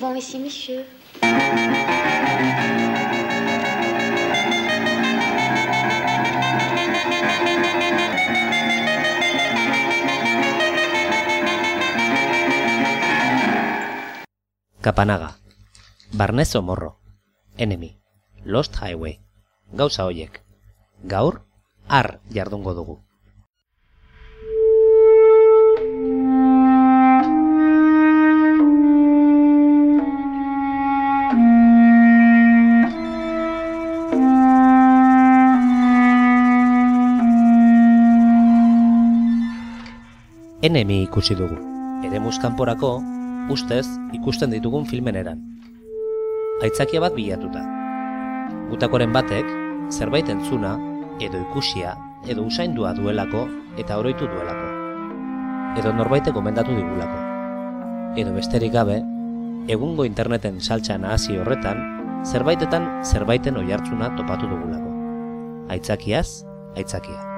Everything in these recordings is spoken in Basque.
souvent ici, monsieur. Kapanaga. Barnezo morro. Enemy. Lost Highway. Gauza hoiek. Gaur, ar jardungo dugu. Enemy ikusi dugu. Eremuz kanporako, ustez, ikusten ditugun filmen eran. Aitzakia bat bilatuta. Gutakoren batek, zerbait entzuna, edo ikusia, edo usaindua duelako eta oroitu duelako. Edo norbaitek gomendatu digulako. Edo besterik gabe, egungo interneten saltza nahasi horretan, zerbaitetan zerbaiten oihartzuna topatu dugulako. Aitzakiaz, aitzakia.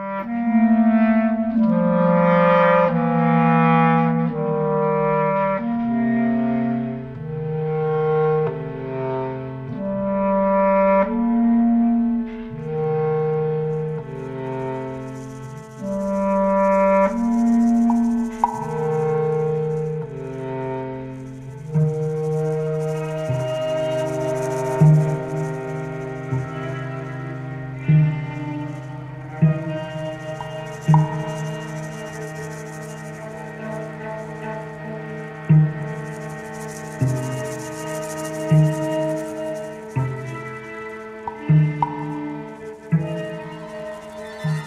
Bitxor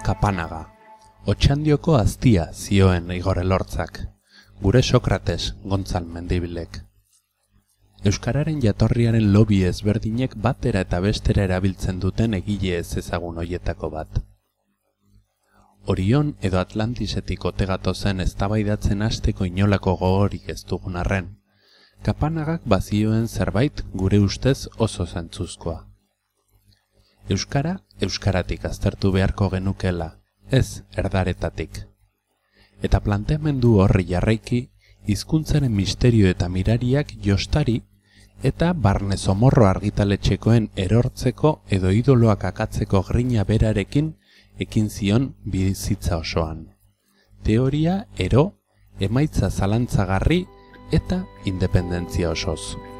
kapanaga, otxandioko aztia zioen igore lortzak, gure Sokrates gontzal mendibilek. Euskararen jatorriaren lobi ezberdinek batera eta bestera erabiltzen duten egile ez ezagun hoietako bat. Orion edo Atlantisetik otegatu zen eztabaidatzen hasteko inolako gogorik ez dugun arren, kapanagak bazioen zerbait gure ustez oso zentzuzkoa. Euskara, euskaratik aztertu beharko genukela, ez erdaretatik. Eta planteamendu horri jarraiki, hizkuntzaren misterio eta mirariak jostari eta barne zomorro argitaletxekoen erortzeko edo idoloak akatzeko grina berarekin ekin zion bizitza osoan. Teoria, ero, emaitza zalantzagarri eta independentzia osoz.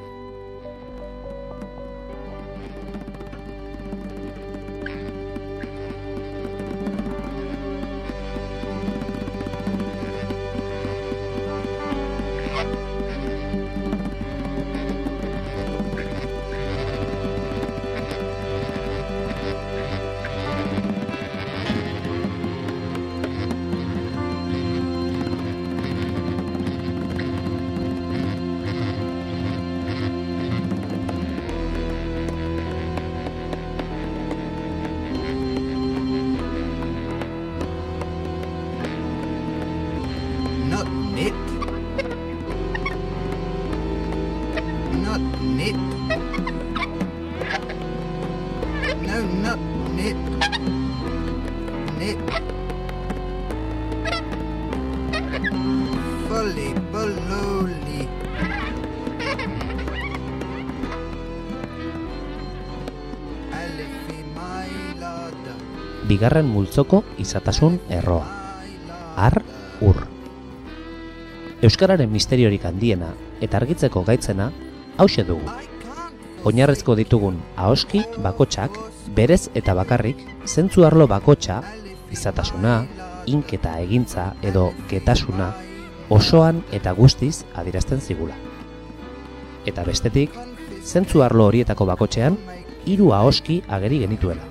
Not knit. No, not knit. Knit. Fully mailada. Bigarren multzoko izatasun erroa. Ar, ur. Euskararen misteriorik handiena eta argitzeko gaitzena hause dugu. Oinarrezko ditugun ahoski bakotsak berez eta bakarrik zentzu arlo bakotsa, izatasuna, inketa egintza edo getasuna osoan eta guztiz adierazten zigula. Eta bestetik, zentzu arlo horietako bakotxean hiru ahoski ageri genituela.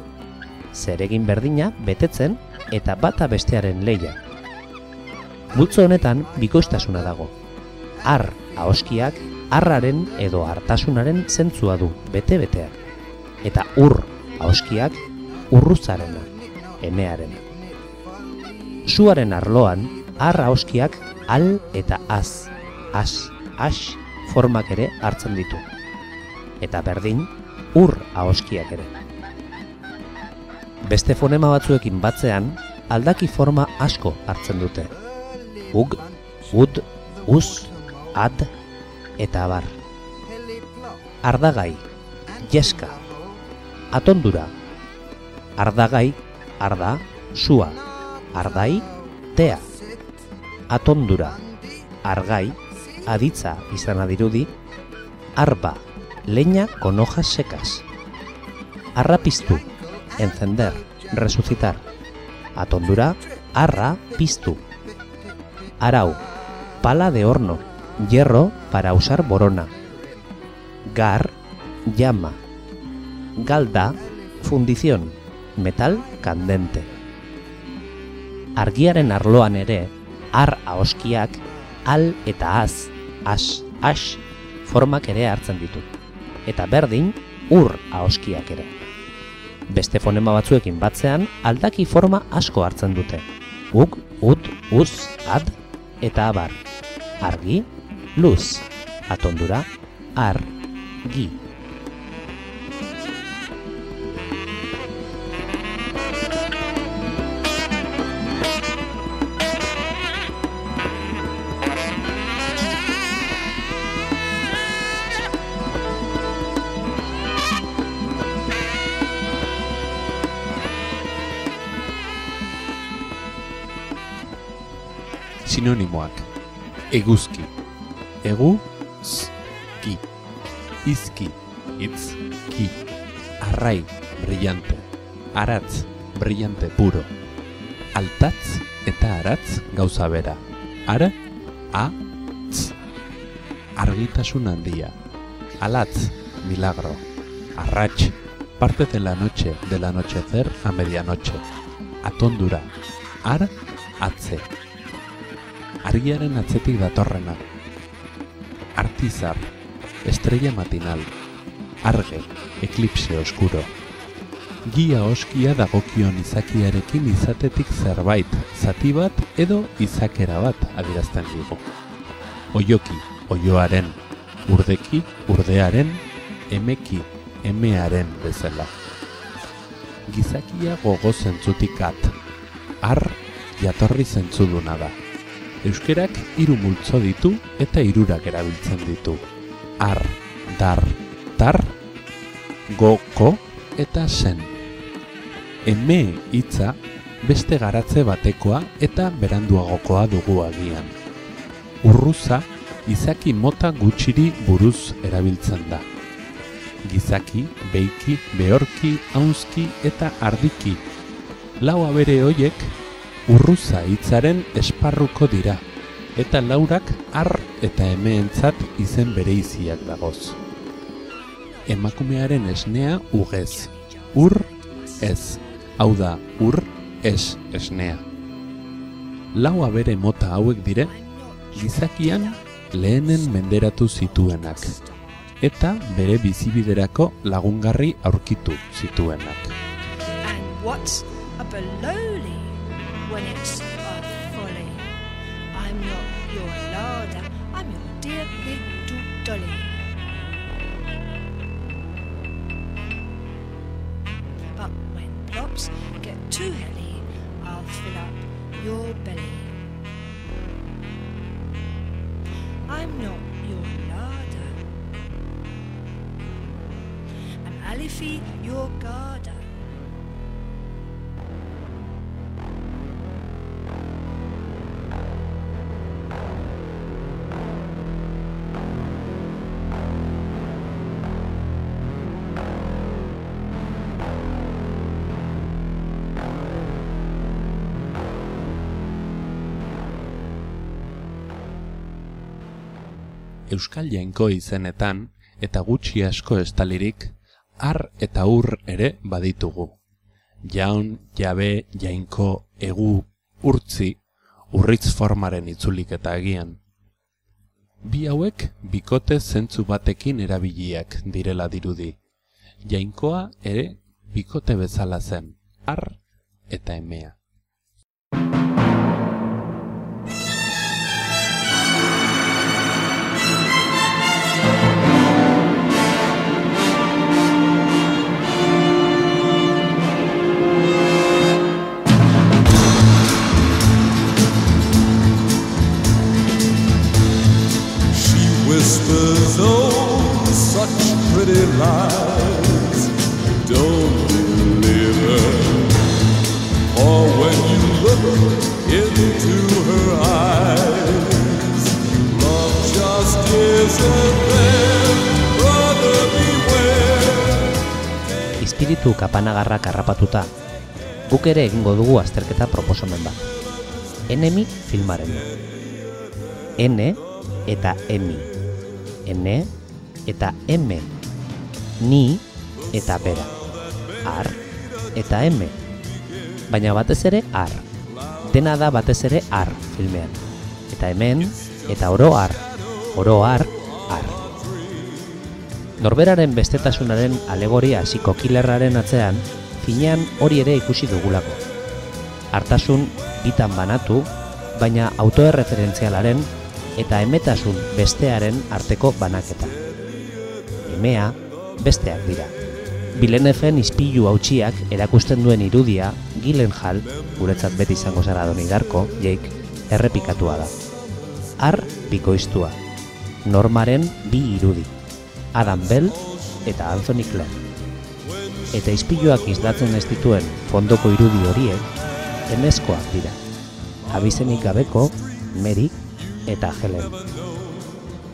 Zeregin berdina betetzen eta bata bestearen leia. Multzo honetan bikoiztasuna dago. Ar ahoskiak arraren edo hartasunaren zentzua du bete-betean. Eta ur ahoskiak urruzarena, emearena. Suaren arloan, arra oskiak al eta az, as, as formak ere hartzen ditu. Eta berdin, ur ahoskiak ere. Beste fonema batzuekin batzean, aldaki forma asko hartzen dute. Ug, ud, uz, ad, eta abar. Ardagai, jeska, atondura, ardagai, arda, sua, ardai, tea, atondura, argai, aditza izan adirudi, arba, leña con hojas secas, arrapiztu, encender, resucitar, atondura, arra, piztu, arau, pala de horno, hierro para usar borona, gar, llama, galda, fundición, metal candente. Argiaren arloan ere, ar ahoskiak, al eta az, as, as, formak ere hartzen ditu. Eta berdin, ur ahoskiak ere. Beste fonema batzuekin batzean, aldaki forma asko hartzen dute. Ug, ut, uz, ad, eta abar. Argi, luz, atondura, ar, gi. Sinonimoak. Eguzki. Egu, z, ki. Izki, itz, ki. Arrai, brillante. Aratz, brillante puro. Altatz eta aratz gauza bera. Ara, a, tz. Argitasun handia. Alatz, milagro. Arratx, parte de la noche, del anochecer a medianoche. Atondura. Ar, atze argiaren atzetik datorrena. Artizar, estrella matinal, arge, eklipse oskuro. Gia oskia dagokion izakiarekin izatetik zerbait, zati bat edo izakera bat adierazten digu. Oioki, oioaren, urdeki, urdearen, emeki, emearen bezala. Gizakia gogo zentzutik at, ar jatorri zentzuduna da. Euskerak hiru multzo ditu eta hirurak erabiltzen ditu. Ar, dar, tar, go, ko eta zen. Eme hitza beste garatze batekoa eta beranduagokoa dugu agian. Urruza izaki mota gutxiri buruz erabiltzen da. Gizaki, beiki, behorki, haunzki eta ardiki. Lau abere hoiek urruza hitzaren esparruko dira, eta laurak ar eta emeentzat izen bereiziak dagoz. Emakumearen esnea ugez, ur ez, hau da ur ez esnea. Lau abere mota hauek dire, gizakian lehenen menderatu zituenak, eta bere bizibiderako lagungarri aurkitu zituenak. And what's a when it's a folly? I'm not your larder, I'm your dear little dolly. But when plops get too heavy, I'll fill up your belly. I'm not your larder. I'm Alifie, your garter. Euskal Jainko izenetan eta gutxi asko estalirik ar eta ur ere baditugu. Jaun, jabe, jainko, egu, urtzi, urritz formaren itzulik eta agian. Bi hauek bikote zentzu batekin erabiliak direla dirudi. Jainkoa ere bikote bezala zen, ar eta emea. Lies. Don't believe her. For when you look into her eyes, love just isn't there. Brother, beware. Espiritu kapanagarrak harrapatuta, guk ere egingo dugu azterketa proposamen bat. Enemi filmaren. N eta emi. N eta M. Ni eta bera. Ar eta M. Baina batez ere ar. Dena da batez ere ar filmean. Eta hemen eta oro ar. Oro ar, ar. Norberaren bestetasunaren alegoria hasiko kilerraren atzean, finean hori ere ikusi dugulako. Hartasun bitan banatu, baina autoerreferentzialaren eta emetasun bestearen arteko banaketa. Emea besteak dira. Bilenefen ispilu hautsiak erakusten duen irudia, Gyllenhaal, guretzat beti izango zara doni darko, Jake, errepikatua da. Ar bikoiztua. Normaren bi irudi. Adam Bell eta Anthony Clark. Eta ispiluak islatzen ez dituen fondoko irudi horiek, emezkoak dira. Abizenik gabeko, Mary eta Helen.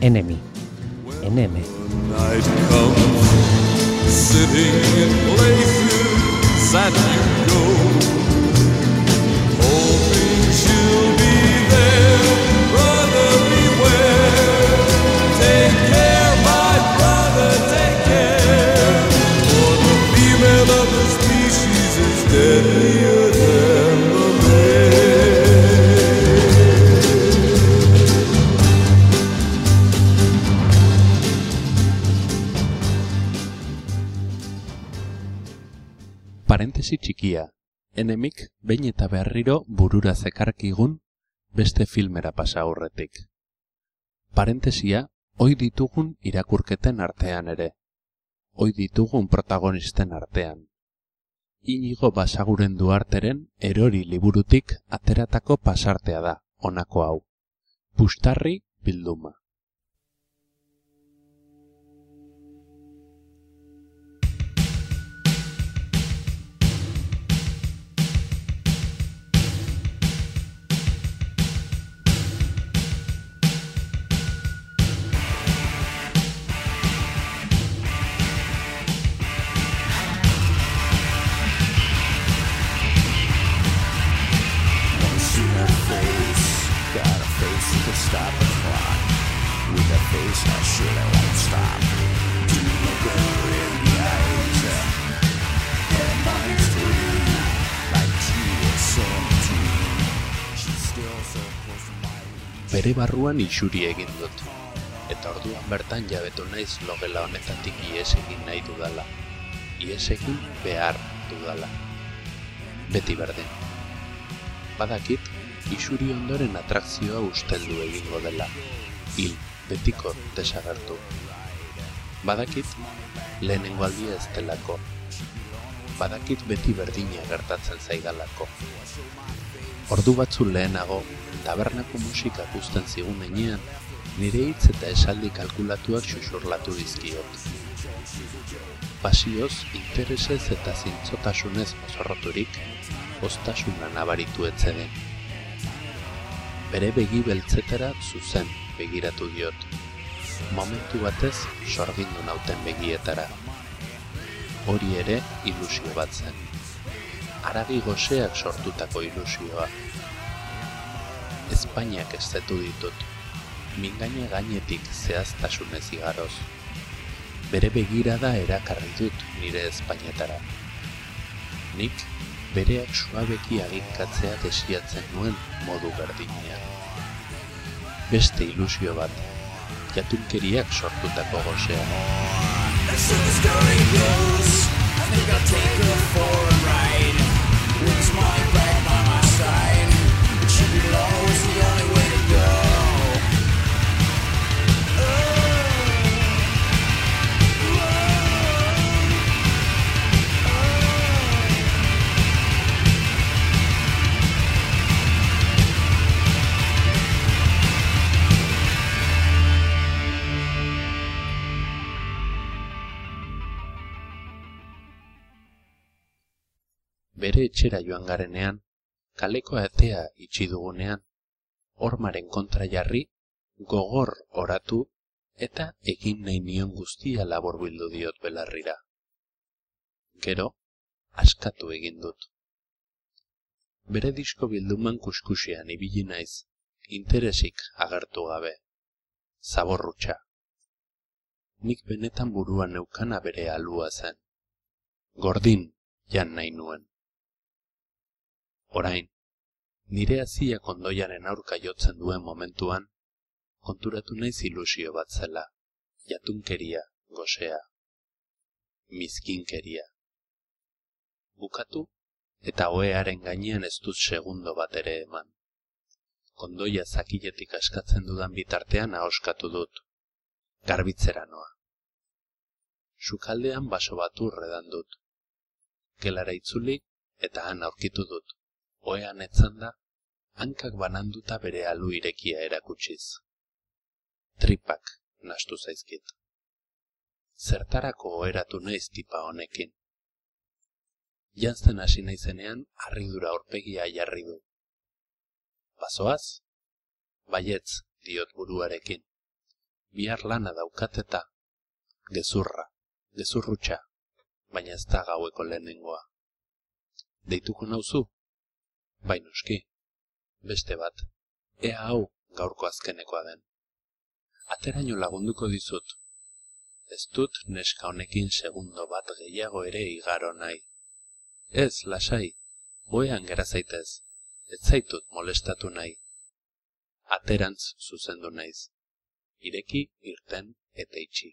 Enemy. Eneme. night comes, sitting in places that you Parentesi txikia, enemik behin eta berriro burura zekarkigun beste filmera pasa aurretik. Parentesia, oi ditugun irakurketen artean ere. Oi ditugun protagonisten artean. Inigo basaguren duarteren erori liburutik ateratako pasartea da, honako hau. Pustarri bilduma. Could stop a clock. With a face I surely won't stop. To look her in the eyes, her mind's free, like she is seventeen. She's still so close to my reach. Bere barruan isuri egin dut. Eta orduan bertan jabetu naiz logela honetatik ies egin nahi dudala. Ies egin behar dudala. Beti berdin. Badakit, isuri ondoren atrakzioa usteldu egingo dela. Hil, betiko desagertu. Badakit, lehenengo aldia ez delako. Badakit beti berdina gertatzen zaidalako. Ordu batzu lehenago, tabernako musika guzten zigun heinean, nire hitz eta esaldi kalkulatuak xuxurlatu dizkiot. Pasioz, interesez eta zintzotasunez mozorroturik, ostasuna nabaritu etzeden. Bere begi beltzetara zuzen begiratu diot. Momentu batez sorgindu nauten begietara. Hori ere ilusio bat zen. Aragi goseak sortutako ilusioa. Espainiak ez zetu ditut. Mingaina gainetik zehaztasunez igaroz. Bere begirada erakarri dut nire Espainetara. Nik bereak suabeki aginkatzea desiatzen nuen modu berdinean. Beste ilusio bat, jatunkeriak sortutako gozea. Beste etxera joan garenean, kaleko atea itxi dugunean, hormaren kontra jarri, gogor oratu eta egin nahi nion guztia laborbildu diot belarrira. Gero, askatu egin dut. Bere disko bilduman kuskusian ibili naiz, interesik agertu gabe. Zaborrutxa. Nik benetan buruan neukana bere alua zen. Gordin, jan nahi nuen. Orain, nire haziak ondoiaren aurka jotzen duen momentuan, konturatu naiz ilusio bat zela, jatunkeria, gosea, mizkinkeria. Bukatu eta oearen gainean ez dut segundo bat ere eman. Kondoia zakiletik askatzen dudan bitartean ahoskatu dut. Garbitzera noa. Sukaldean baso bat urredan dut. Gelara itzuli eta han aurkitu dut. Oean etzanda, hankak bananduta bere alu irekia erakutsiz. Tripak nastu zaizkit. Zertarako oheratu naiz tipa honekin. Jantzen hasi naizenean harridura aurpegia jarri du. Bazoaz? Baietz, diot buruarekin. Bihar lana daukateta. Gezurra, gezurrutxa, baina ez da gaueko lehenengoa. Deituko nauzu? Bai noski. Beste bat, ea hau gaurko azkenekoa den. Ateraino lagunduko dizut. Ez dut neska honekin segundo bat gehiago ere igaro nahi. Ez, lasai, boean gera zaitez, ez zaitut molestatu nahi. Aterantz zuzendu naiz. Ireki, irten eta itxi.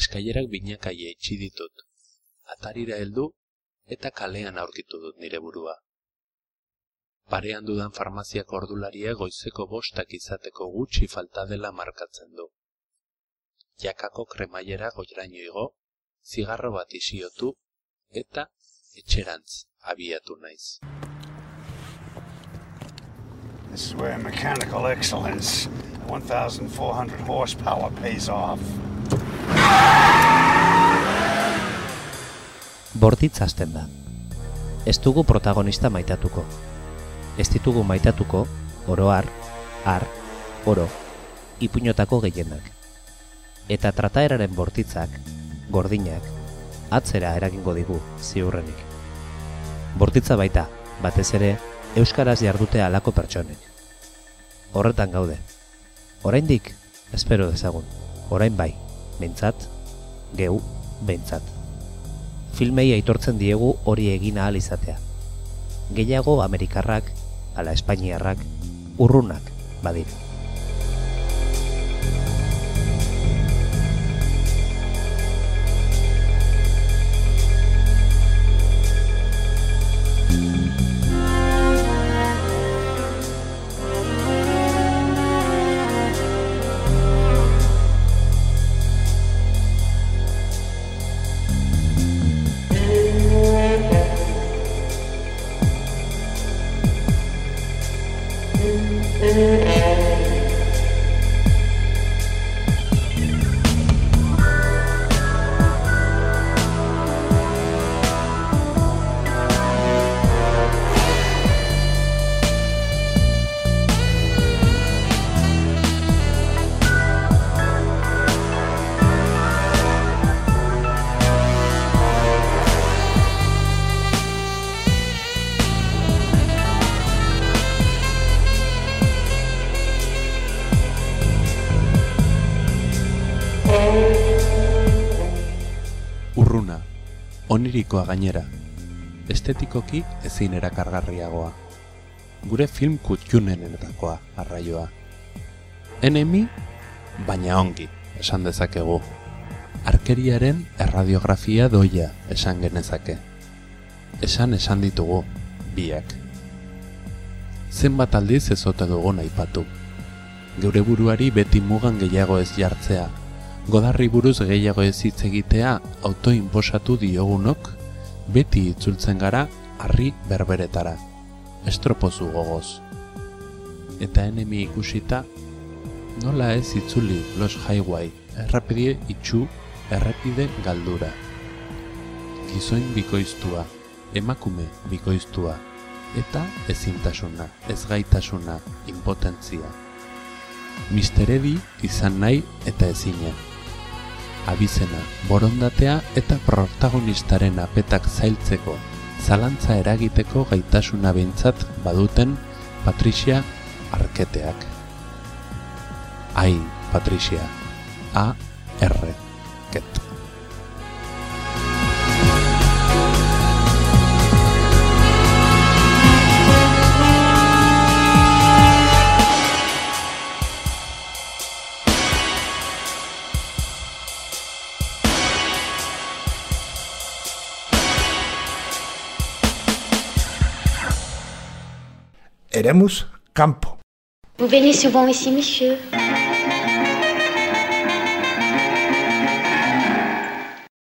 Eskailerak binakaia itxi ditut. Atarira heldu eta kalean aurkitu dut nire burua. Parean dudan farmaziako ordularia goizeko bostak izateko gutxi falta dela markatzen du. Jakako kremaiera goiraino igo, zigarro bat isiotu eta etxerantz abiatu naiz. This is where mechanical excellence, 1,400 horsepower, pays off. Borditz hasten da. Ez dugu protagonista maitatuko. Ez ditugu maitatuko, oroar, ar, oro, ipuñotako gehienak. Eta trataeraren bortitzak, gordinak, atzera eragingo digu, ziurrenik. Bortitza baita, batez ere, euskaraz jardute alako pertsonek. Horretan gaude. Oraindik, espero dezagun. Orain bai, behintzat, geu, behintzat. Filmei aitortzen diegu hori egin ahal izatea. Gehiago Amerikarrak, ala Espainiarrak, urrunak badira. Onirikoa gainera, estetikoki ezin erakargarriagoa. Gure film kutxunenetakoa arraioa. Enemi, baina ongi, esan dezakegu. Arkeriaren erradiografia doia esan genezake. Esan esan ditugu, biak. Zenbat aldiz ez ote dugun aipatu. Geure buruari beti mugan gehiago ez jartzea, godarri buruz gehiago ez hitz egitea autoinposatu diogunok, beti itzultzen gara harri berberetara, estropozu gogoz. Eta enemi ikusita, nola ez itzuli los highway, errepide itxu, errepide galdura. Gizoin bikoiztua, emakume bikoiztua, eta ezintasuna, ezgaitasuna, impotentzia. Misteredi izan nahi eta ezina. Abizena, borondatea eta protagonistaren apetak zailtzeko, zalantza eragiteko gaitasuna behintzat baduten Patricia Arketeak. Ai, Patricia. A. R. Vous venez souvent ici, monsieur